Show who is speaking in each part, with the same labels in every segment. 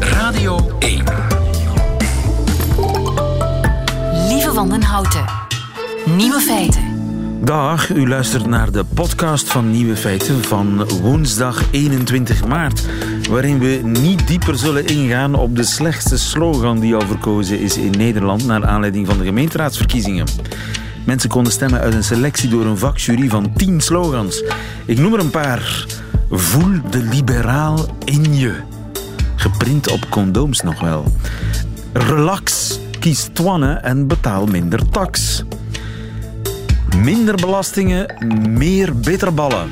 Speaker 1: Radio 1.
Speaker 2: Lieve Wandenhouten. Nieuwe feiten.
Speaker 3: Dag, u luistert naar de podcast van Nieuwe Feiten van woensdag 21 maart, waarin we niet dieper zullen ingaan op de slechtste slogan die al verkozen is in Nederland naar aanleiding van de gemeenteraadsverkiezingen. Mensen konden stemmen uit een selectie door een vakjury van 10 slogans. Ik noem er een paar. Voel de liberaal in je. Geprint op condooms nog wel. Relax, kies twanne en betaal minder tax. Minder belastingen, meer bitterballen.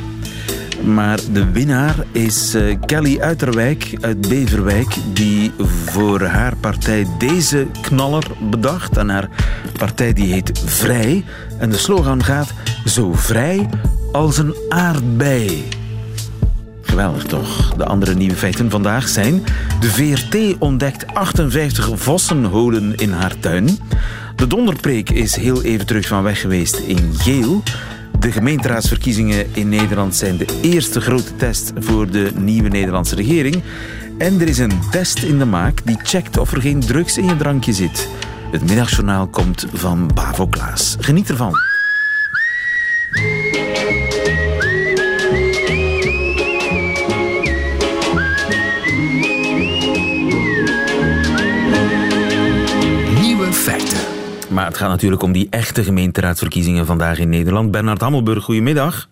Speaker 3: Maar de winnaar is eh, Kelly Uiterwijk uit Beverwijk, die voor haar partij deze knaller bedacht. En haar partij die heet Vrij. En de slogan gaat zo vrij als een aardbei. Geweldig toch? De andere nieuwe feiten vandaag zijn... De VRT ontdekt 58 vossenholen in haar tuin. De donderpreek is heel even terug van weg geweest in Geel. De gemeenteraadsverkiezingen in Nederland zijn de eerste grote test voor de nieuwe Nederlandse regering. En er is een test in de maak die checkt of er geen drugs in je drankje zit. Het middagjournaal komt van Bavo Klaas. Geniet ervan. Maar het gaat natuurlijk om die echte gemeenteraadsverkiezingen vandaag in Nederland. Bernard Hammelburg, goedemiddag.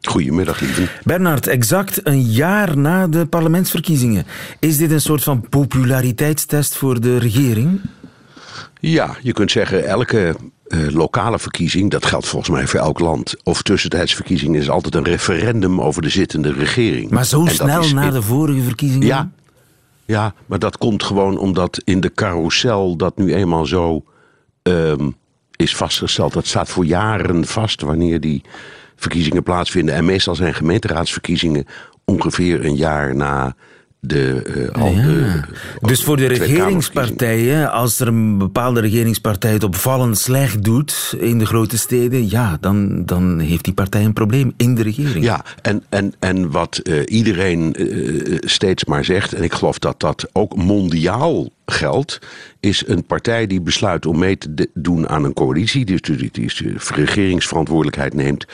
Speaker 4: Goedemiddag, lieve.
Speaker 3: Bernard, exact een jaar na de parlementsverkiezingen. Is dit een soort van populariteitstest voor de regering?
Speaker 4: Ja, je kunt zeggen, elke eh, lokale verkiezing, dat geldt volgens mij voor elk land, of tussentijdsverkiezing, is altijd een referendum over de zittende regering.
Speaker 3: Maar zo
Speaker 4: En
Speaker 3: snel
Speaker 4: is
Speaker 3: na de vorige verkiezingen?
Speaker 4: Ja, ja, maar dat komt gewoon omdat in de carousel dat nu eenmaal zo ehm, is vastgesteld. Dat staat voor jaren vast wanneer die verkiezingen plaatsvinden. En meestal zijn gemeenteraadsverkiezingen ongeveer een jaar na de, eh, al de
Speaker 3: Dus voor de regeringspartijen, als er een bepaalde regeringspartij het opvallend slecht doet in de grote steden, ja, dan, dan heeft die partij een probleem in de regering.
Speaker 4: Ja, en, en, en wat eh, iedereen eh, steeds maar zegt, en ik geloof dat dat ook mondiaal geldt, is een partij die besluit om mee te doen aan een coalitie, dus die, die, die regeringsverantwoordelijkheid neemt,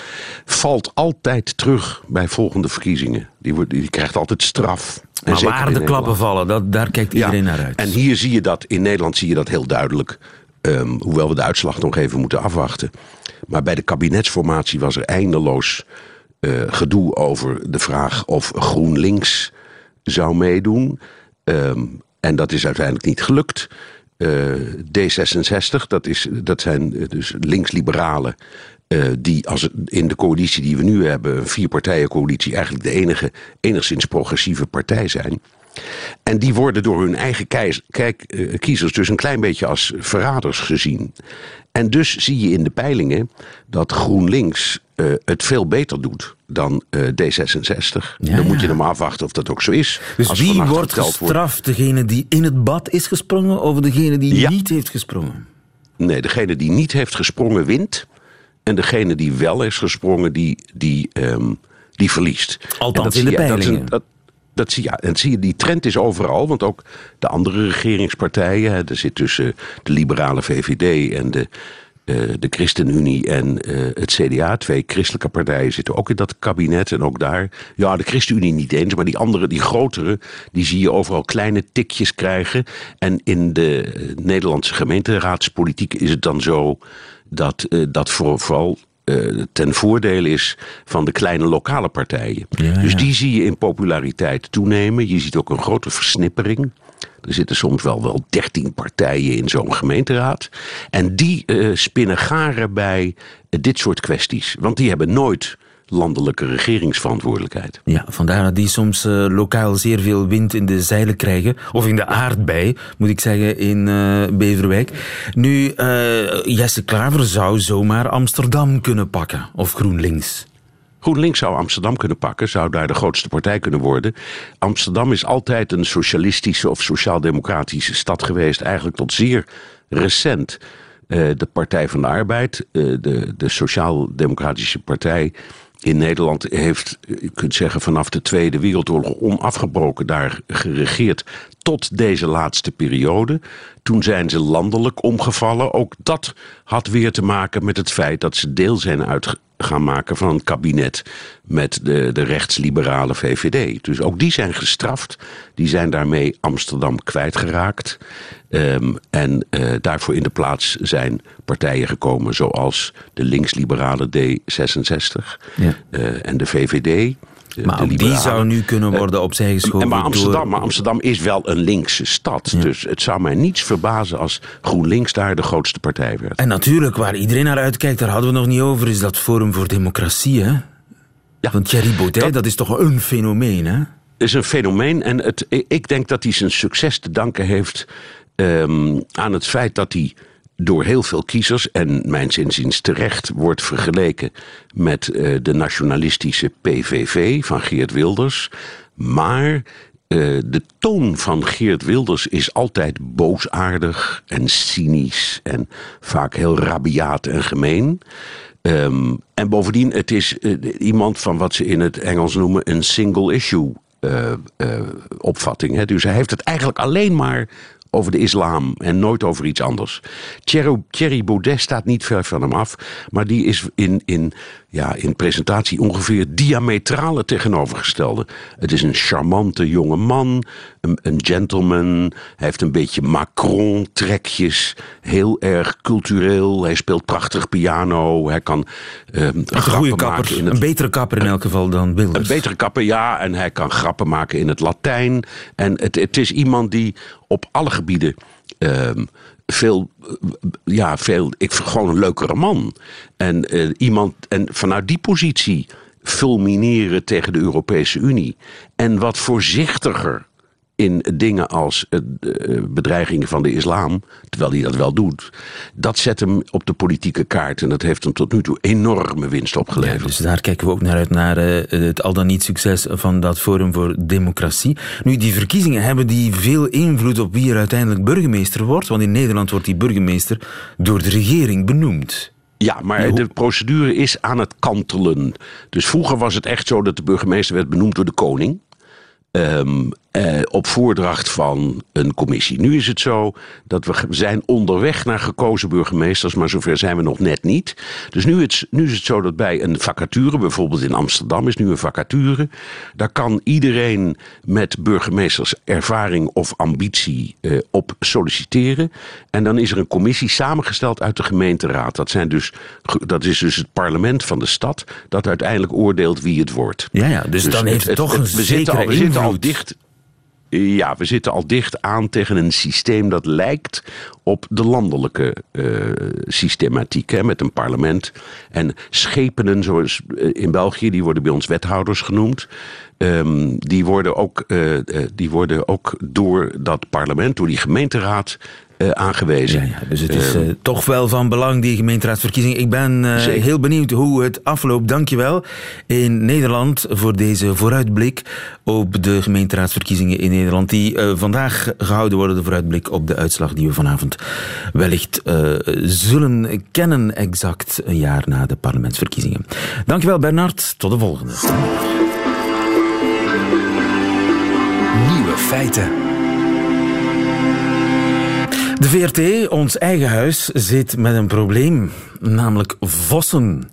Speaker 4: valt altijd terug bij volgende verkiezingen. Die, wordt, die krijgt altijd straf.
Speaker 3: Maar waar de klappen vallen, dat, daar kijkt iedereen naar uit.
Speaker 4: En hier zie je dat, in Nederland zie je dat heel duidelijk. ehm, hoewel we de uitslag nog even moeten afwachten. Maar bij de kabinetsformatie was er eindeloos eh, gedoe over de vraag of GroenLinks zou meedoen. Ehm, en dat is uiteindelijk niet gelukt. Eh, D66, dat, is, dat zijn eh, dus links-liberalen. Eh, die als in de coalitie die we nu hebben, een vierpartijencoalitie, eigenlijk de enige enigszins progressieve partij zijn. En die worden door hun eigen kijk, eh, kiezers dus een klein beetje als verraders gezien. En dus zie je in de peilingen dat GroenLinks eh, het veel beter doet dan eh, D66.
Speaker 3: Ja,
Speaker 4: Dan moet je
Speaker 3: ja.
Speaker 4: er maar afwachten of dat ook zo is.
Speaker 3: Dus
Speaker 4: Als
Speaker 3: wie wordt gestraft? Degene die in het bad is gesprongen of degene die
Speaker 4: Ja.
Speaker 3: niet heeft gesprongen?
Speaker 4: Nee, degene die niet heeft gesprongen wint. En degene die wel is gesprongen, die, die, ehm, die verliest.
Speaker 3: Althans
Speaker 4: dat
Speaker 3: in de
Speaker 4: je- dat een-
Speaker 3: peilingen.
Speaker 4: Dat, dat zie je, ja, en zie je, die trend is overal, want ook de andere regeringspartijen, hè, er zit tussen de liberale VVD en de, eh, de ChristenUnie en eh, het CDA, twee christelijke partijen zitten ook in dat kabinet en ook daar, ja, de ChristenUnie niet eens, maar die andere, die grotere, die zie je overal kleine tikjes krijgen. En in de eh, Nederlandse gemeenteraadspolitiek is het dan zo dat eh, dat voor- vooral eh, ten voordele is van de kleine lokale partijen.
Speaker 3: Ja,
Speaker 4: dus
Speaker 3: ja.
Speaker 4: die zie je in populariteit toenemen. Je ziet ook een grote versnippering. Er zitten soms wel wel dertien partijen in zo'n gemeenteraad. En die eh, spinnen garen bij dit soort kwesties. Want die hebben nooit landelijke regeringsverantwoordelijkheid.
Speaker 3: Ja, vandaar dat die soms eh, lokaal zeer veel wind in de zeilen krijgen. Of in de aardbei, moet ik zeggen, in eh, Beverwijk. Nu, eh, Jesse Klaver zou zomaar Amsterdam kunnen pakken. Of GroenLinks.
Speaker 4: GroenLinks zou Amsterdam kunnen pakken, zou daar de grootste partij kunnen worden. Amsterdam is altijd een socialistische of sociaal-democratische stad geweest, eigenlijk tot zeer recent. De Partij van de Arbeid, de, de Sociaal-Democratische Partij, in Nederland heeft, je kunt zeggen, vanaf de Tweede Wereldoorlog onafgebroken daar geregeerd tot deze laatste periode. Toen zijn ze landelijk omgevallen. Ook dat had weer te maken met het feit dat ze deel zijn uit gaan maken van een kabinet met de, de rechtsliberale VVD. Dus ook die zijn gestraft. Die zijn daarmee Amsterdam kwijtgeraakt. Um, en uh, daarvoor in de plaats zijn partijen gekomen zoals de linksliberale D66 ja. uh, en de VVD.
Speaker 3: Maar ook die zou nu kunnen eh, worden opzij geschoven.
Speaker 4: Maar Amsterdam, maar Amsterdam is wel een linkse stad. Dus het zou mij niets verbazen als GroenLinks daar de grootste partij werd.
Speaker 3: En natuurlijk, waar iedereen naar uitkijkt, daar hadden we nog niet over, is dat Forum voor Democratie. Hè? Ja. Want Thierry Baudet, dat, dat is toch een fenomeen, hè?
Speaker 4: is een fenomeen en het, ik denk dat hij zijn succes te danken heeft um, aan het feit dat hij door heel veel kiezers, en mijn zinziens terecht, wordt vergeleken met uh, de nationalistische PVV van Geert Wilders. Maar uh, de toon van Geert Wilders is altijd boosaardig en cynisch en vaak heel rabiaat en gemeen. Um, en bovendien, het is uh, iemand van wat ze in het Engels noemen een single issue opvatting. Hè? Dus hij heeft het eigenlijk alleen maar over de islam en nooit over iets anders. Thierry, Baudet staat niet ver van hem af, maar die is in, in ja, in presentatie ongeveer diametrale tegenovergestelde. Het is een charmante jonge man, een, een gentleman. Hij heeft een beetje Macron-trekjes. Heel erg cultureel. Hij speelt prachtig piano. Hij kan uh, een
Speaker 3: goede kapper. Het, een betere kapper in elk geval dan Wilders.
Speaker 4: Een betere kapper, ja. En hij kan grappen maken in het Latijn. En het, het is iemand die op alle gebieden... Uh, veel, ja, veel, ik gewoon een leukere man. En uh, iemand, en vanuit die positie fulmineren tegen de Europese Unie. En wat voorzichtiger in dingen als uh, bedreigingen van de islam, terwijl hij dat wel doet, dat zet hem op de politieke kaart en dat heeft hem tot nu toe enorme winst opgeleverd.
Speaker 3: Ja, dus daar kijken we ook naar uit, naar uh, het al dan niet succes van dat Forum voor Democratie. Nu, die verkiezingen hebben die veel invloed op wie er uiteindelijk burgemeester wordt, want in Nederland wordt die burgemeester door de regering benoemd.
Speaker 4: Ja, maar de procedure is aan het kantelen. Dus vroeger was het echt zo dat de burgemeester werd benoemd door de koning. Um, eh, op voordracht van een commissie. Nu is het zo dat we zijn onderweg naar gekozen burgemeesters, maar zover zijn we nog net niet. Dus nu, het, nu is het zo dat bij een vacature, bijvoorbeeld in Amsterdam is nu een vacature, daar kan iedereen met burgemeesterservaring of ambitie eh, op solliciteren. En dan is er een commissie samengesteld uit de gemeenteraad. Dat, zijn dus, dat is dus het parlement van de stad dat uiteindelijk oordeelt wie het wordt.
Speaker 3: Ja, ja dus, dus dan heeft het, toch een we
Speaker 4: zitten,
Speaker 3: al,
Speaker 4: we zitten al dicht ja, we zitten al dicht aan tegen een systeem dat lijkt op de landelijke uh, systematiek. Hè, met een parlement en schepenen, zoals eh, in België, die worden bij ons wethouders genoemd. Um, die, worden ook, uh, die worden ook door dat parlement, door die gemeenteraad, uh, aangewezen. Ja,
Speaker 3: ja, dus het is uh, toch wel van belang, die gemeenteraadsverkiezingen. Ik ben uh, heel benieuwd hoe het afloopt. Dankjewel in Nederland voor deze vooruitblik op de gemeenteraadsverkiezingen in Nederland. Die vandaag gehouden worden, de vooruitblik op de uitslag die we vanavond wellicht zullen kennen, exact een jaar na de parlementsverkiezingen. Dankjewel Bernard, tot de volgende.
Speaker 1: Nieuwe feiten.
Speaker 3: De VRT, ons eigen huis, zit met een probleem, namelijk vossen.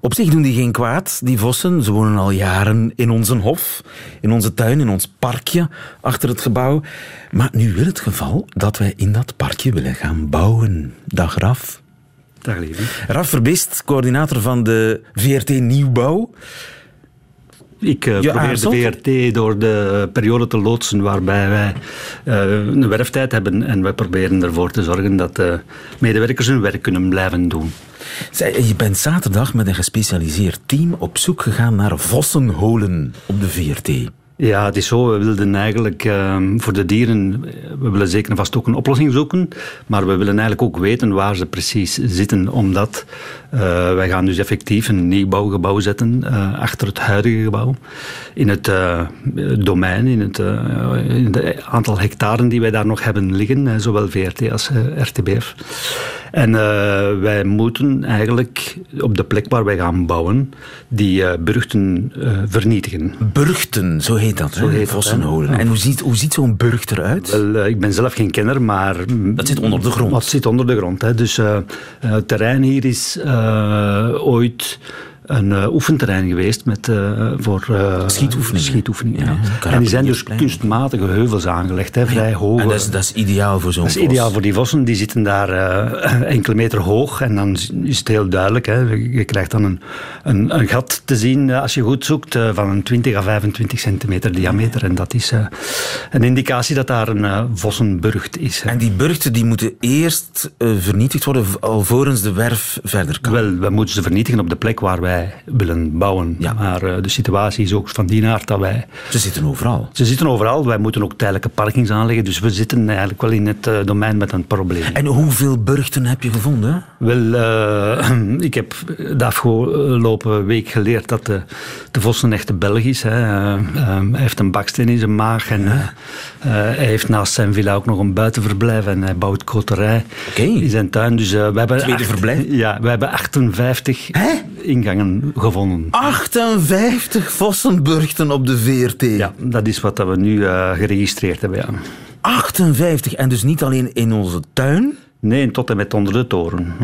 Speaker 3: Op zich doen die geen kwaad, die vossen. Ze wonen al jaren in onze hof, in onze tuin, in ons parkje achter het gebouw. Maar nu wil het geval dat wij in dat parkje willen gaan bouwen. Dag Raf.
Speaker 5: Dag Levi.
Speaker 3: Raf Verbist, coördinator van de VRT Nieuwbouw.
Speaker 5: Ik uh, probeer de VRT door de periode te loodsen waarbij wij uh, een werftijd hebben. En wij proberen ervoor te zorgen dat de medewerkers hun werk kunnen blijven doen.
Speaker 3: Zij, je bent zaterdag met een gespecialiseerd team op zoek gegaan naar vossenholen op de VRT.
Speaker 5: Ja, het is zo. We wilden eigenlijk uh, voor de dieren, we willen zeker en vast ook een oplossing zoeken. Maar we willen eigenlijk ook weten waar ze precies zitten. Omdat wij gaan dus effectief een nieuwbouwgebouw zetten achter het huidige gebouw. In het domein, in het, in het aantal hectaren die wij daar nog hebben liggen, zowel VRT als RTBF. En wij moeten eigenlijk op de plek waar wij gaan bouwen, die burchten vernietigen.
Speaker 3: Burchten, zo heet dat, zo heet Vossenholen. En hoe ziet, hoe ziet zo'n burcht eruit?
Speaker 5: Wel, ik ben zelf geen kenner, maar...
Speaker 3: Dat zit onder de grond?
Speaker 5: Dat zit onder de grond. Hè. Dus het terrein hier is ooit een uh, oefenterrein geweest met, uh, voor uh,
Speaker 3: schietoefeningen.
Speaker 5: schietoefeningen ja. En die zijn dus kunstmatige heuvels aangelegd, hè, vrij hoog.
Speaker 3: En dat is, dat is ideaal voor zo'n
Speaker 5: Dat is ideaal voor die vossen. Die zitten daar enkele meter hoog en dan is het heel duidelijk. Hè. Je krijgt dan een, een, een gat te zien als je goed zoekt van een 20 à 25 centimeter diameter. En dat is een indicatie dat daar een vossenburgt is.
Speaker 3: Hè. En die burgten die moeten eerst vernietigd worden alvorens de werf verder kan?
Speaker 5: Wel, we moeten ze vernietigen op de plek waar wij willen bouwen. Ja. Maar uh, de situatie is ook van die aard dat wij...
Speaker 3: Ze zitten overal.
Speaker 5: Ze zitten overal. Wij moeten ook tijdelijke parkings aanleggen. Dus we zitten eigenlijk wel in het uh, domein met een probleem.
Speaker 3: En hoeveel burchten heb je gevonden?
Speaker 5: Wel, uh, ik heb de afgelopen week geleerd dat de, de Vos een echte Belg is. Hè. hij heeft een baksteen in zijn maag. En hij heeft naast zijn villa ook nog een buitenverblijf. En hij bouwt koterij okay. in zijn tuin. Dus, we hebben
Speaker 3: Tweede
Speaker 5: acht,
Speaker 3: verblijf?
Speaker 5: Ja, we hebben 58 Hè? ingangen gevonden.
Speaker 3: 58 Vossenburgten op de VRT?
Speaker 5: Ja, dat is wat we nu uh, geregistreerd hebben. Ja.
Speaker 3: 58 en dus niet alleen in onze tuin?
Speaker 5: Nee, tot en met onder de toren.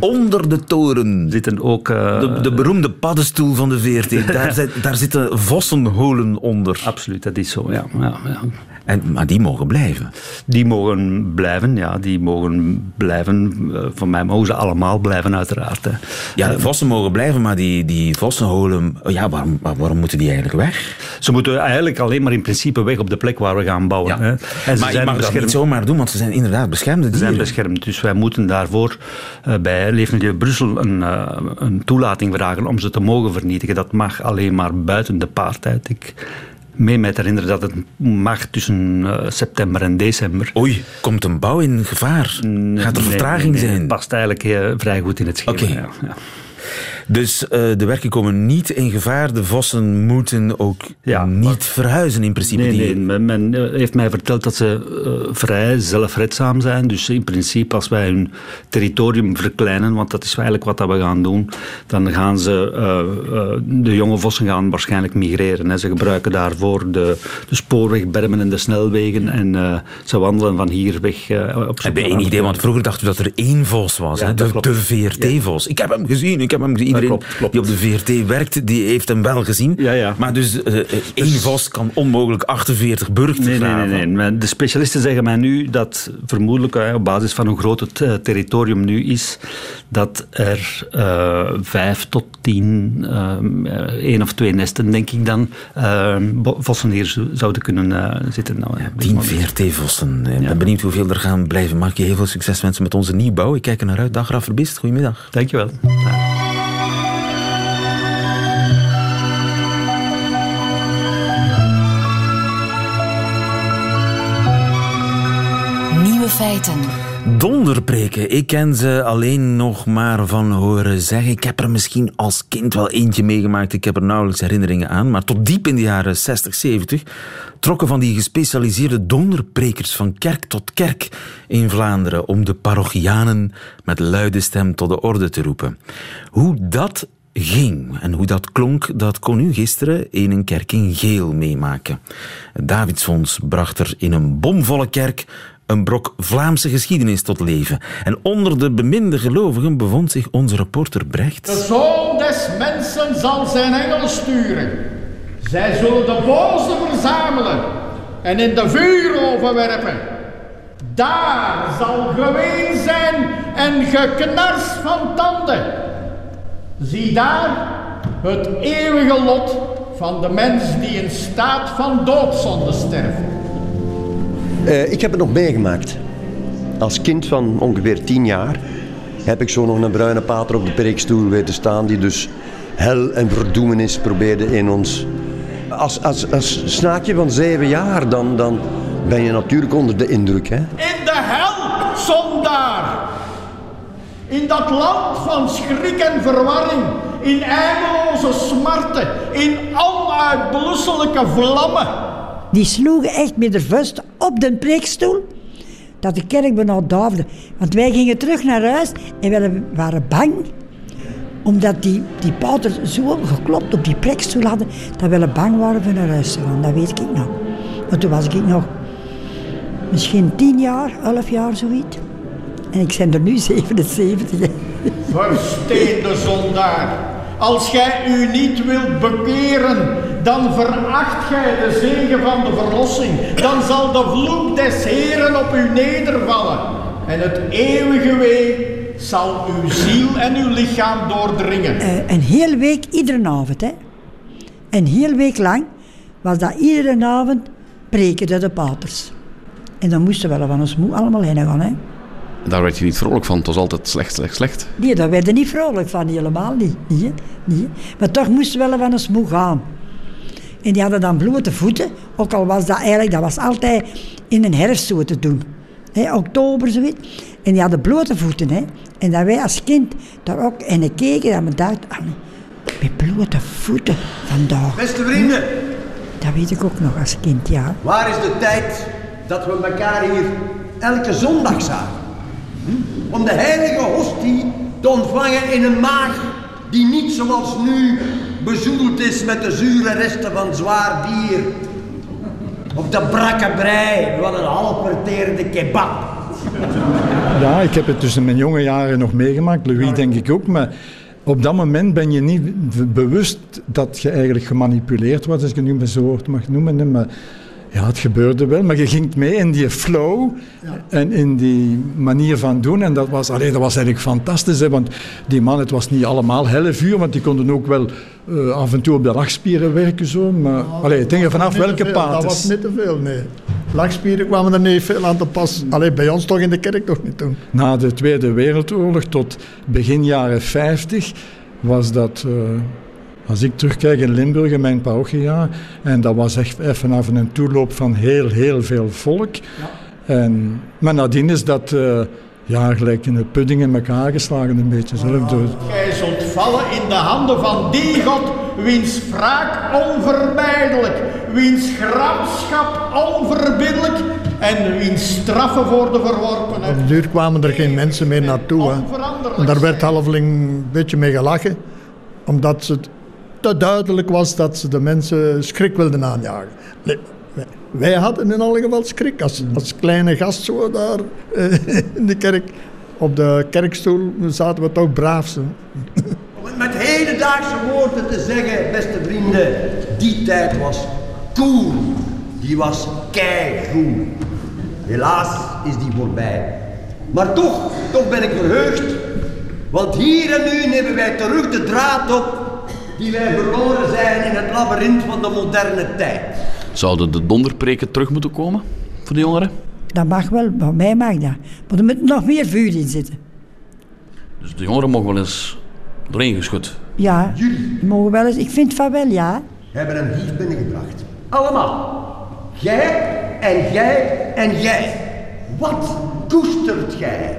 Speaker 3: Onder de toren
Speaker 5: zitten ook... Uh,
Speaker 3: de, de, beroemde paddenstoel van de VRT. daar, zit, daar zitten vossenholen onder.
Speaker 5: Absoluut, dat is zo, ja. ja, ja.
Speaker 3: En, maar die mogen blijven?
Speaker 5: Die mogen blijven, ja. Die mogen blijven. Uh, van mij mogen ze allemaal blijven, uiteraard. Hè.
Speaker 3: Ja, de vossen mogen blijven, maar die, die vossenholen... Ja, waarom, waarom moeten die eigenlijk weg?
Speaker 5: Ze moeten eigenlijk alleen maar in principe weg op de plek waar we gaan bouwen. Ja. Hè. En
Speaker 3: ze maar zijn je mag dat niet zomaar doen, want ze zijn inderdaad beschermde dieren.
Speaker 5: Ze zijn beschermd, dus wij moeten daarvoor uh, bij Leefmilieu Brussel een, uh, een toelating vragen om ze te mogen vernietigen. Dat mag alleen maar buiten de paartijd. Ik mee met herinneren dat het mag tussen uh, september en december.
Speaker 3: Oei, komt een bouw in gevaar? Gaat er vertraging
Speaker 5: nee, nee,
Speaker 3: zijn?
Speaker 5: Het past eigenlijk vrij goed in het schema.
Speaker 3: Okay.
Speaker 5: Ja, ja.
Speaker 3: Dus uh, de werken komen niet in gevaar. De vossen moeten ook ja, niet maar, verhuizen in principe.
Speaker 5: Nee,
Speaker 3: die...
Speaker 5: nee, men heeft mij verteld dat ze uh, vrij zelfredzaam zijn. Dus in principe als wij hun territorium verkleinen, want dat is eigenlijk wat dat we gaan doen, dan gaan ze, uh, de jonge vossen gaan waarschijnlijk migreren. Hè. Ze gebruiken daarvoor de, de spoorwegbermen en de snelwegen en ze wandelen van hier weg. op
Speaker 3: heb je één idee? Want vroeger dachten we dat er één vos was. Ja, hè? De, de VRT-vos. Ik heb hem gezien, ik heb hem gezien. Iedereen klopt, klopt. die op de VRT werkt, die heeft hem wel gezien.
Speaker 5: Ja, ja.
Speaker 3: Maar dus uh, één dus... vos kan onmogelijk 48 burgten
Speaker 5: nee, nee, nee, nee. De specialisten zeggen mij nu dat vermoedelijk uh, op basis van hoe groot het territorium nu is, dat er vijf tot tien, één of twee nesten denk ik dan, vossen hier zouden kunnen zitten. Nou,
Speaker 3: ja, tien VRT-vossen. Ik ben benieuwd hoeveel er gaan blijven. Mag je heel veel succes wensen met onze nieuwbouw. Ik kijk er naar uit. Dag Raf Verbist, goedemiddag.
Speaker 5: Dankjewel. Ja.
Speaker 2: feiten.
Speaker 3: Donderpreken, ik ken ze alleen nog maar van horen zeggen. Ik heb er misschien als kind wel eentje meegemaakt. Ik heb er nauwelijks herinneringen aan. Maar tot diep in de jaren 60, 70 trokken van die gespecialiseerde donderprekers van kerk tot kerk in Vlaanderen om de parochianen met luide stem tot de orde te roepen. Hoe dat ging en hoe dat klonk, dat kon u gisteren in een kerk in Geel meemaken. Het Davidsfonds bracht er in een bomvolle kerk een brok Vlaamse geschiedenis tot leven. En onder de beminde gelovigen bevond zich onze reporter Brecht.
Speaker 6: De zoon des mensen zal zijn engelen sturen. Zij zullen de boze verzamelen en in de vuur overwerpen. Daar zal geween zijn en geknars van tanden. Zie daar het eeuwige lot van de mens die in staat van doodzonde sterft.
Speaker 7: Uh, ik heb het nog meegemaakt. Als kind van ongeveer tien jaar heb ik zo nog een bruine pater op de preekstoel weten staan die dus hel en verdoemenis probeerde in ons. Als, als, als snaakje van zeven jaar, dan, dan ben je natuurlijk onder de indruk. Hè?
Speaker 6: In de hel, zondaar! In dat land van schrik en verwarring, in eindeloze smarten, in onuitblusselijke vlammen.
Speaker 8: Die sloegen echt met de vuist op de preekstoel, dat de kerk bijna duifde. Want wij gingen terug naar huis en we waren bang omdat die, die zo geklopt op die preekstoel hadden, dat we bang waren voor naar huis te gaan. Dat weet ik nog. Maar toen was ik nog misschien tien jaar, elf jaar, zoiets. En ik ben er nu 77.
Speaker 6: Versteende zondaar, als gij u niet wilt bekeren, dan veracht gij de zegen van de verlossing. Dan zal de vloek des Heren op u nedervallen. En het eeuwige wee zal uw ziel en uw lichaam doordringen.
Speaker 8: Uh, een hele week, iedere avond. Hè. Een hele week lang was dat iedere avond preken de paters. En dan moesten we wel van ons moe allemaal heen gaan. Hè.
Speaker 9: Daar werd je niet vrolijk van, het was altijd slecht, slecht, slecht.
Speaker 8: Nee, daar werd je niet vrolijk van, helemaal niet. Nee, nee. Maar toch moesten we wel van ons moe gaan. En die hadden dan blote voeten, ook al was dat eigenlijk, dat was altijd in een herfst zo te doen. He, oktober, zoiets. En die hadden blote voeten. Hè. En dat wij als kind daar ook en ik keken en we dachten, ah, met blote voeten vandaag.
Speaker 10: Beste vrienden.
Speaker 8: Dat weet ik ook nog als kind, ja.
Speaker 10: Waar is de tijd dat we elkaar hier elke zondag zagen? Hm? Om de heilige hostie te ontvangen in een maag die niet zoals nu bezoedeld is met de zure resten van zwaar bier. Op de brakke brei van een halfverteerde kebab.
Speaker 11: Ja, ik heb het tussen mijn jonge jaren nog meegemaakt. Louis denk ik ook. Maar op dat moment ben je niet bewust dat je eigenlijk gemanipuleerd wordt, als ik het nu mag noemen. Maar ja, het gebeurde wel, maar je ging mee in die flow en in die manier van doen. En dat was, allee, dat was eigenlijk fantastisch, hè, want die man, het was niet allemaal helle vuur, want die konden ook wel uh, af en toe op de lachspieren werken. Zo, maar nou, allee, het vanaf welke paad.
Speaker 12: Dat was niet te veel, nee. Lachspieren kwamen er niet veel aan te pas. Allee, bij ons toch in de kerk toch niet toen.
Speaker 11: Na de Tweede Wereldoorlog tot begin jaren 50 was dat... Uh, als ik terugkijk in Limburg, in mijn parochiejaar, en dat was echt even af een toeloop van heel, heel veel volk. Ja. En, maar nadien is dat uh, ja, gelijk in de pudding in elkaar geslagen, een beetje zelf. Door.
Speaker 6: Gij zult vallen in de handen van die God, wiens wraak onvermijdelijk, wiens gramschap onverbiddelijk en wiens straffen voor de verworpenen.
Speaker 12: Op de duur kwamen er geen mensen meer naartoe. Hè. En daar werd halveling een beetje mee gelachen, omdat ze te duidelijk was dat ze de mensen schrik wilden aanjagen. wij hadden in alle geval schrik als, als kleine gast zo daar eh, in de kerk. Op de kerkstoel zaten we toch braaf. Zo.
Speaker 10: Om het met hedendaagse woorden te zeggen, beste vrienden, die tijd was cool. Die was keigoed. Helaas is die voorbij. Maar toch, toch ben ik verheugd. Want hier en nu nemen wij terug de draad op die wij verloren zijn in het labyrint van de moderne tijd.
Speaker 9: Zouden de donderpreken terug moeten komen voor de jongeren?
Speaker 8: Dat mag wel, voor mij mag dat. Maar er moet nog meer vuur in zitten.
Speaker 9: Dus de jongeren mogen wel eens doorheen geschud?
Speaker 8: Ja, Jullie mogen wel eens. Ik vind van wel, ja.
Speaker 10: Hebben een brief binnengebracht. Allemaal. Jij en jij en jij. Wat koestert jij?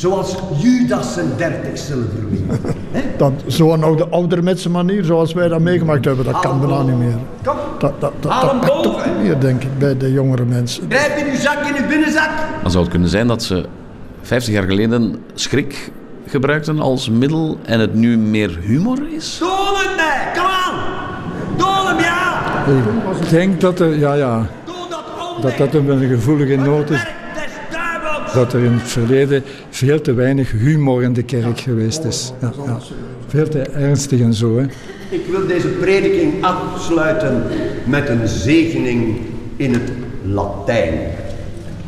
Speaker 10: Zoals Judas zijn dertig zilverling.
Speaker 12: dat, zo nog de ouderwetse manier zoals wij dat meegemaakt hebben, dat kan bijna niet meer.
Speaker 10: Kom,
Speaker 12: dat, dat, dat, dat toch niet meer, denk ik, bij de jongere mensen.
Speaker 10: Grijp in uw zak, in uw binnenzak.
Speaker 9: Dan zou het kunnen zijn dat ze 50 jaar geleden schrik gebruikten als middel en het nu meer humor is?
Speaker 10: Doe het mij, kom aan! Doe hem, ja!
Speaker 11: Ik denk dat er, ja, ja, dat dat een gevoelige noot is dat er in het verleden veel te weinig humor in de kerk geweest is. Ja, ja. Veel te ernstig en zo. Hè.
Speaker 10: Ik wil deze prediking afsluiten met een zegening in het Latijn.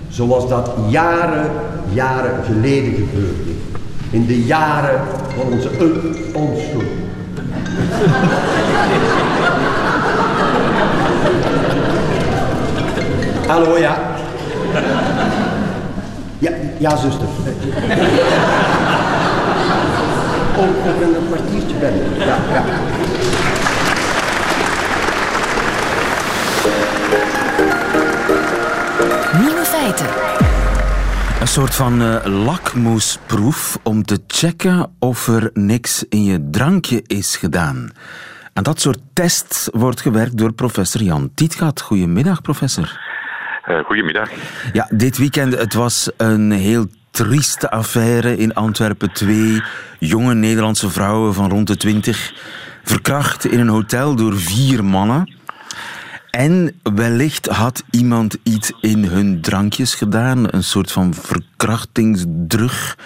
Speaker 10: Zoals dat jaren, jaren geleden gebeurde. In de jaren van onze onschuld. Hallo, ja. Ja, zuster. Over een kwartiertje ben Ja, ja.
Speaker 2: Nieuwe feiten.
Speaker 3: Een soort van uh, lakmoesproef om te checken of er niks in je drankje is gedaan. Aan dat soort tests wordt gewerkt door professor Jan Tietgat. Goedemiddag, professor.
Speaker 13: Uh, goedemiddag.
Speaker 3: Ja, dit weekend het was een heel trieste affaire in Antwerpen. Twee jonge Nederlandse vrouwen van rond de twintig verkracht in een hotel door vier mannen. En wellicht had iemand iets in hun drankjes gedaan, een soort van verkrachtingsdrug.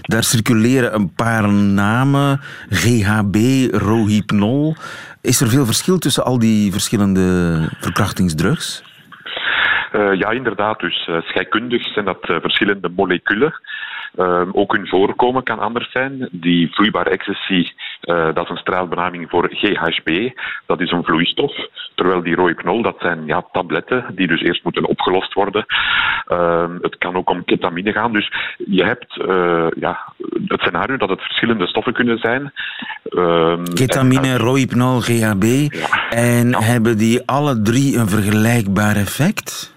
Speaker 3: Daar circuleren een paar namen, GHB, Rohypnol. Is er veel verschil tussen al die verschillende verkrachtingsdrugs?
Speaker 13: Uh, ja, inderdaad. Dus uh, scheikundig zijn dat uh, verschillende moleculen. Ehm, ook hun voorkomen kan anders zijn. Die vloeibare ecstasy, dat is een straalbenaming voor GHB. Dat is een vloeistof. Terwijl die rohypnol, dat zijn ja, tabletten die dus eerst moeten opgelost worden. Uh, het kan ook om ketamine gaan. Dus je hebt ja, het scenario dat het verschillende stoffen kunnen zijn.
Speaker 3: Uh, ketamine, en, rohypnol, GHB. Ja. En ja. hebben die alle drie een vergelijkbaar effect?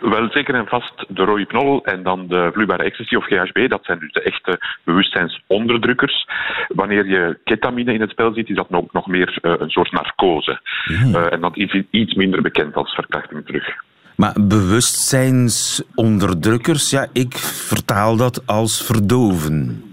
Speaker 13: Wel zeker en vast de rohypnol en dan de vloeibare ecstasy of GHB. Dat zijn dus de echte bewustzijnsonderdrukkers. Wanneer je ketamine in het spel ziet, is dat ook nog meer uh, een soort narcose. Mm. Uh, en dat is iets minder bekend als verkrachting terug.
Speaker 3: Maar bewustzijnsonderdrukkers, ja, ik vertaal dat als verdoven.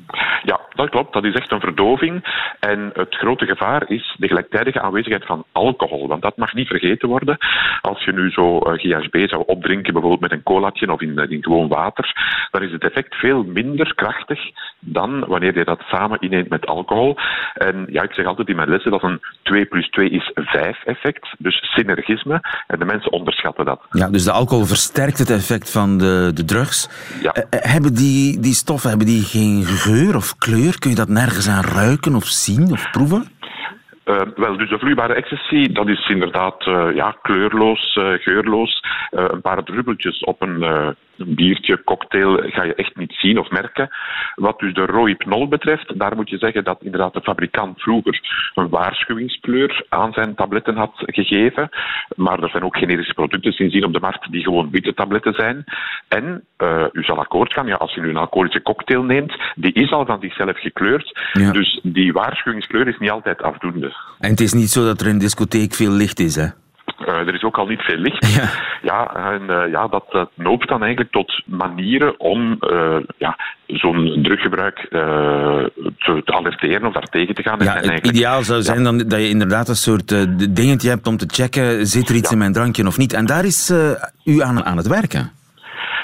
Speaker 13: Ja, dat klopt. Dat is echt een verdoving. En het grote gevaar is de gelijktijdige aanwezigheid van alcohol. Want dat mag niet vergeten worden. Als je nu zo uh, GHB zou opdrinken, bijvoorbeeld met een colaatje of in, in gewoon water, dan is het effect veel minder krachtig dan wanneer je dat samen inneemt met alcohol. En ja, ik zeg altijd in mijn lessen dat een 2 plus 2 is 5 effect. Dus synergisme. En de mensen onderschatten dat.
Speaker 3: Ja, dus de alcohol versterkt het effect van de, de drugs.
Speaker 13: Ja.
Speaker 3: Uh, hebben die, die stoffen hebben die geen geur of kleur? Kun je dat nergens aan ruiken of zien of proeven?
Speaker 13: Uh, wel, dus de vloeibare ecstasy, dat is inderdaad uh, ja, kleurloos, uh, geurloos. een paar druppeltjes op een, biertje, cocktail, ga je echt niet zien of merken. Wat dus de rohypnol betreft, daar moet je zeggen dat inderdaad de fabrikant vroeger een waarschuwingskleur aan zijn tabletten had gegeven. Maar er zijn ook generische producten sindsdien op de markt die gewoon witte tabletten zijn. En u zal akkoord gaan, ja, als je nu een alcoholische cocktail neemt, die is al van zichzelf gekleurd. Ja. Dus die waarschuwingskleur is niet altijd afdoende.
Speaker 3: En het is niet zo dat er in een discotheek veel licht is, hè?
Speaker 13: Uh, er is ook al niet veel licht.
Speaker 3: Ja,
Speaker 13: ja en uh, ja, dat, dat noopt dan eigenlijk tot manieren om uh, ja, zo'n druggebruik te, te, alerteren of daartegen te gaan.
Speaker 3: Ja, en het ideaal zou zijn ja. dan dat je inderdaad een soort dingetje hebt om te checken, zit er iets in mijn drankje of niet? En daar is u aan, aan het werken.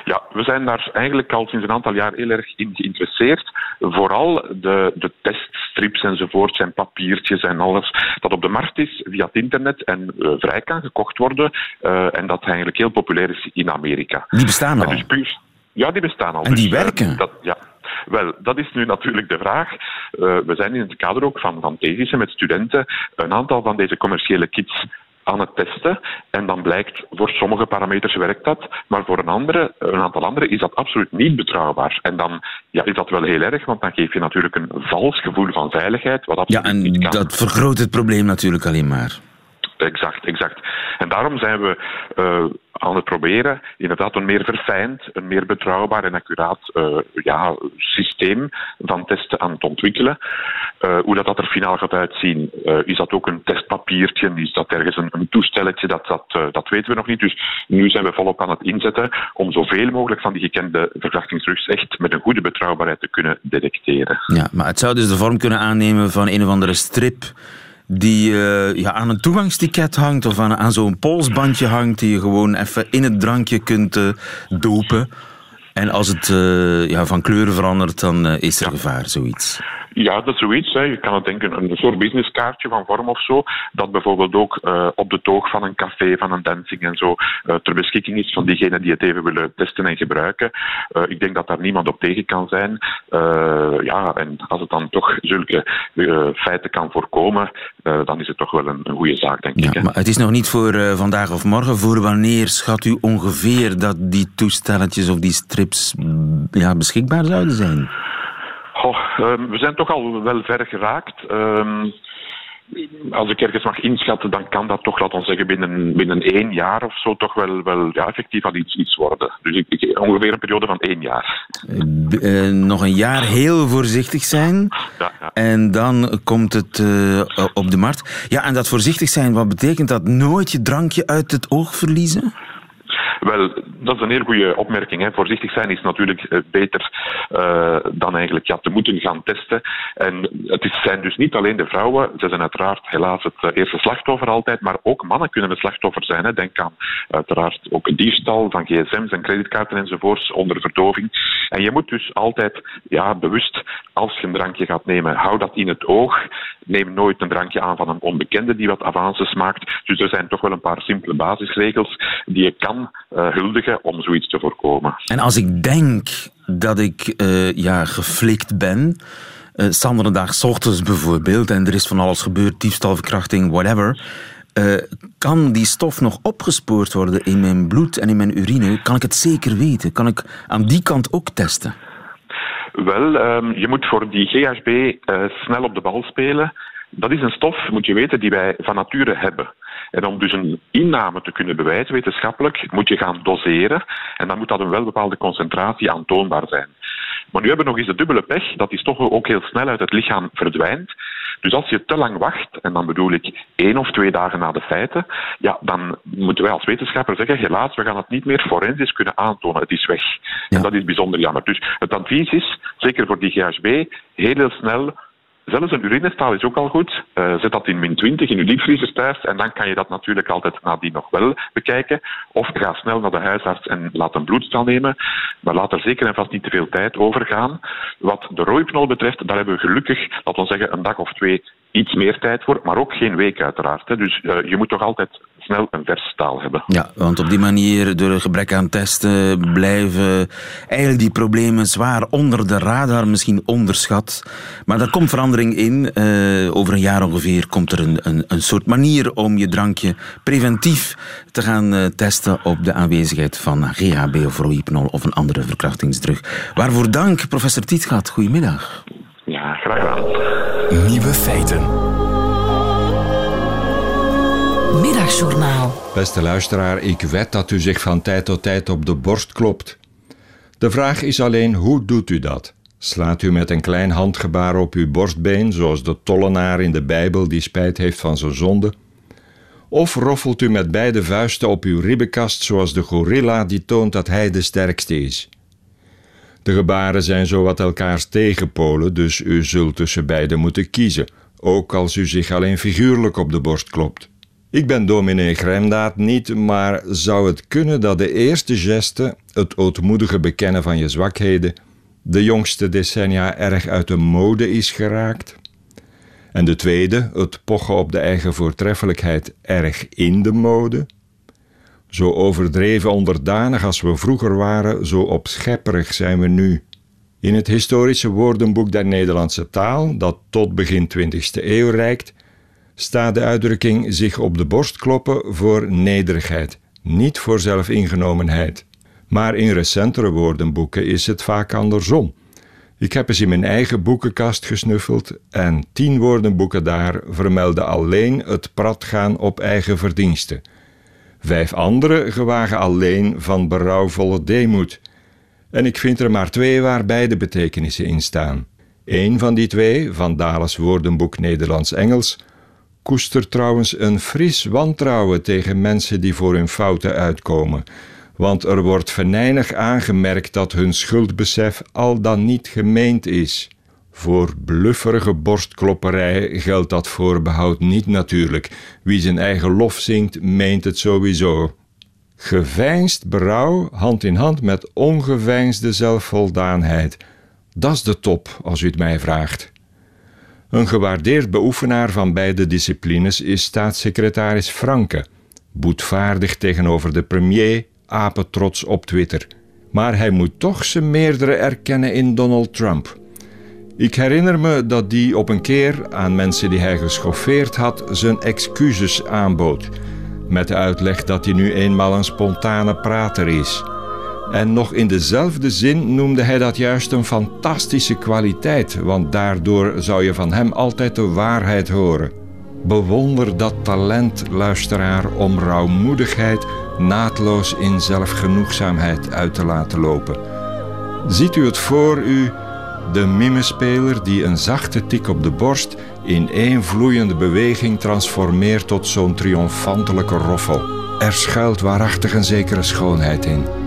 Speaker 13: Ja, we zijn daar eigenlijk al sinds een aantal jaar heel erg in geïnteresseerd. Vooral de, de teststrips enzovoort en papiertjes en alles dat op de markt is via het internet en uh, vrij kan gekocht worden. Uh, en dat eigenlijk heel populair is in Amerika.
Speaker 3: Die bestaan al?
Speaker 13: Dus puur, ja, die bestaan al.
Speaker 3: En die
Speaker 13: dus,
Speaker 3: werken?
Speaker 13: Uh, dat, ja. Wel, dat is nu natuurlijk de vraag. Uh, we zijn in het kader ook van, van met studenten een aantal van deze commerciële kits aan het testen. Blijkt, voor sommige parameters werkt dat, maar voor een, andere, een aantal andere is dat absoluut niet betrouwbaar. En dan ja, is dat wel heel erg, want dan geef je natuurlijk een vals gevoel van veiligheid. Wat
Speaker 3: ja, en dat vergroot het probleem natuurlijk alleen maar.
Speaker 13: Exact, exact. En daarom zijn we uh, aan het proberen inderdaad een meer verfijnd, een meer betrouwbaar en accuraat uh, ja, systeem van testen aan het ontwikkelen. Uh, hoe dat, dat er finaal gaat uitzien, is dat ook een testpapiertje, is dat ergens een, een toestelletje, dat, dat, dat weten we nog niet. Dus nu zijn we volop aan het inzetten om zoveel mogelijk van die gekende verkrachtingsdrugs echt met een goede betrouwbaarheid te kunnen detecteren.
Speaker 3: Ja, maar het zou dus de vorm kunnen aannemen van een of andere strip die uh, ja, aan een toegangsticket hangt of aan, zo'n polsbandje hangt die je gewoon even in het drankje kunt uh, dopen. En als het uh, ja, van kleuren verandert, dan is er gevaar, zoiets.
Speaker 13: Ja, dat is zoiets. Hè. Je kan het denken, een soort businesskaartje van vorm of zo, dat bijvoorbeeld ook uh, op de toog van een café, van een dancing en zo, uh, ter beschikking is van diegenen die het even willen testen en gebruiken. Uh, ik denk dat daar niemand op tegen kan zijn. ja, en als het dan toch zulke feiten kan voorkomen, dan is het toch wel een, een goede zaak, denk
Speaker 3: ja,
Speaker 13: ik. Hè.
Speaker 3: Maar het is nog niet voor vandaag of morgen. Voor wanneer schat u ongeveer dat die toestelletjes of die strips ja, beschikbaar zouden zijn?
Speaker 13: Goh, um, we zijn toch al wel ver geraakt. Um, als ik ergens mag inschatten, dan kan dat toch, laten we zeggen, binnen, binnen één jaar of zo toch wel, wel ja, effectief al iets, iets worden. Dus ik, ongeveer een periode van één jaar.
Speaker 3: Uh, nog een jaar heel voorzichtig zijn. Ja, ja. En dan komt het uh, op de markt. Ja, en dat voorzichtig zijn, wat betekent dat? Nooit je drankje uit het oog verliezen?
Speaker 13: Wel, dat is een heel goede opmerking. Hè. Voorzichtig zijn is natuurlijk eh, beter uh, dan eigenlijk ja, te moeten gaan testen. En het is, zijn dus niet alleen de vrouwen, ze zijn uiteraard helaas het eh, eerste slachtoffer altijd, maar ook mannen kunnen het slachtoffer zijn. Hè. Denk aan uiteraard ook diefstal van gsm's en creditkaarten enzovoorts onder verdoving. En je moet dus altijd ja, bewust, als je een drankje gaat nemen, hou dat in het oog. Neem nooit een drankje aan van een onbekende die wat avances maakt. Dus er zijn toch wel een paar simpele basisregels die je kan uh, huldigen om zoiets te voorkomen.
Speaker 3: En als ik denk dat ik uh, ja, geflikt ben, uh, s ochtends bijvoorbeeld, en er is van alles gebeurd, diefstal, verkrachting, whatever, uh, kan die stof nog opgespoord worden in mijn bloed en in mijn urine? Kan ik het zeker weten? Kan ik aan die kant ook testen?
Speaker 13: Wel, um, je moet voor die GHB uh, snel op de bal spelen. Dat is een stof, moet je weten, die wij van nature hebben. En om dus een inname te kunnen bewijzen wetenschappelijk, moet je gaan doseren. En dan moet dat een wel bepaalde concentratie aantoonbaar zijn. Maar nu hebben we nog eens de dubbele pech dat die stof ook heel snel uit het lichaam verdwijnt. Dus als je te lang wacht, en dan bedoel ik één of twee dagen na de feiten, ja, dan moeten wij als wetenschapper zeggen, helaas, we gaan het niet meer forensisch kunnen aantonen. Het is weg. En dat is bijzonder jammer. Dus het advies is, zeker voor die GHB, heel snel Zelfs een urinestaal is ook al goed. Uh, zet dat in min 20 in uw diepvriezer thuis en dan kan je dat natuurlijk altijd nadien nog wel bekijken. Of ga snel naar de huisarts en laat een bloedstal nemen. Maar laat er zeker en vast niet te veel tijd over gaan. Wat de rooiknol betreft, daar hebben we gelukkig, laten we zeggen, een dag of twee iets meer tijd voor, maar ook geen week uiteraard. Dus uh, je moet toch altijd snel een vers taal hebben.
Speaker 3: Ja, want op die manier, door een gebrek aan testen, blijven eigenlijk die problemen zwaar onder de radar, misschien onderschat. Maar daar komt verandering in. Uh, over een jaar ongeveer komt er een, een, een, soort manier om je drankje preventief te gaan uh, testen op de aanwezigheid van GHB of rohypnol of een andere verkrachtingsdrug. Waarvoor dank, professor Tietgat. Goedemiddag.
Speaker 13: Ja, graag gedaan.
Speaker 1: Nieuwe feiten.
Speaker 2: Middagjournaal.
Speaker 14: Beste luisteraar, ik wed dat u zich van tijd tot tijd op de borst klopt. De vraag is alleen, hoe doet u dat? Slaat u met een klein handgebaar op uw borstbeen, zoals de tollenaar in de Bijbel die spijt heeft van zijn zonde? Of roffelt u met beide vuisten op uw ribbenkast, zoals de gorilla die toont dat hij de sterkste is? De gebaren zijn zowat elkaars tegenpolen, dus u zult tussen beide moeten kiezen, ook als u zich alleen figuurlijk op de borst klopt. Ik ben dominee Gremdaad niet, maar zou het kunnen dat de eerste geste, het ootmoedige bekennen van je zwakheden, de jongste decennia erg uit de mode is geraakt? En de tweede, het pochen op de eigen voortreffelijkheid, erg in de mode? Zo overdreven onderdanig als we vroeger waren, zo opschepperig zijn we nu. In het historische woordenboek der Nederlandse taal, dat tot begin 20e eeuw reikt, staat de uitdrukking zich op de borst kloppen voor nederigheid, niet voor zelfingenomenheid. Maar in recentere woordenboeken is het vaak andersom. Ik heb eens in mijn eigen boekenkast gesnuffeld en tien woordenboeken daar vermelden alleen het pratgaan op eigen verdiensten. Vijf andere gewagen alleen van berouwvolle deemoed. En ik vind er maar twee waar beide betekenissen in staan. Eén van die twee, van Dales woordenboek Nederlands-Engels, koester trouwens een fris wantrouwen tegen mensen die voor hun fouten uitkomen, want er wordt venijnig aangemerkt dat hun schuldbesef al dan niet gemeend is. Voor blufferige borstklopperij geldt dat voorbehoud niet natuurlijk. Wie zijn eigen lof zingt, meent het sowieso. Geveinsd berouw, hand in hand met ongeveinsde zelfvoldaanheid. Dat is de top, als u het mij vraagt. Een gewaardeerd beoefenaar van beide disciplines is staatssecretaris Franke, boetvaardig tegenover de premier, apetrots op Twitter. Maar hij moet toch zijn meerdere erkennen in Donald Trump. Ik herinner me dat die op een keer aan mensen die hij geschoffeerd had zijn excuses aanbood, met de uitleg dat hij nu eenmaal een spontane prater is. En nog in dezelfde zin noemde hij dat juist een fantastische kwaliteit, want daardoor zou je van hem altijd de waarheid horen. Bewonder dat talent, luisteraar, om rouwmoedigheid naadloos in zelfgenoegzaamheid uit te laten lopen. Ziet u het voor u, de mimespeler die een zachte tik op de borst in één vloeiende beweging transformeert tot zo'n triomfantelijke roffel. Er schuilt waarachtig een zekere schoonheid in.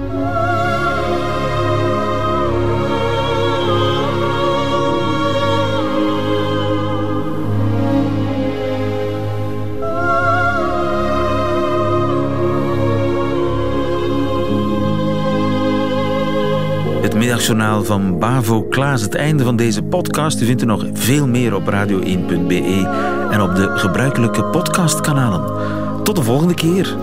Speaker 3: Middagjournaal van Bavo Klaas. Het einde van deze podcast. U vindt er nog veel meer op radio1.be en op de gebruikelijke podcastkanalen. Tot de volgende keer.